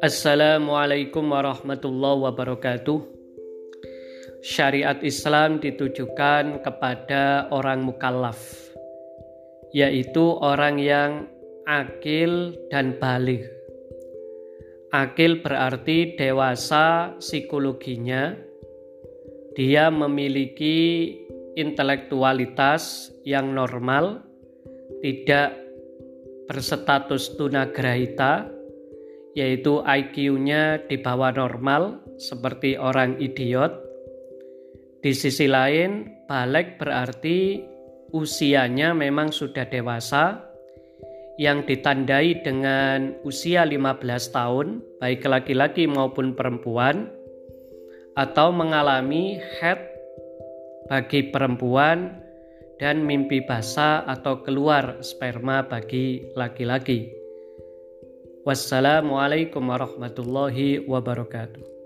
Assalamualaikum warahmatullahi wabarakatuh. Syariat Islam ditujukan kepada orang mukallaf, yaitu orang yang akil dan balik. Akil berarti dewasa psikologinya, dia memiliki intelektualitas yang normal, tidak berstatus tunagrahita, yaitu IQ-nya di bawah normal seperti orang idiot. Di sisi lain, balik berarti usianya memang sudah dewasa yang ditandai dengan usia 15 tahun, baik laki-laki maupun perempuan, atau mengalami head bagi perempuan dan mimpi basah atau keluar sperma bagi laki-laki. Wassalamualaikum warahmatullahi wabarakatuh.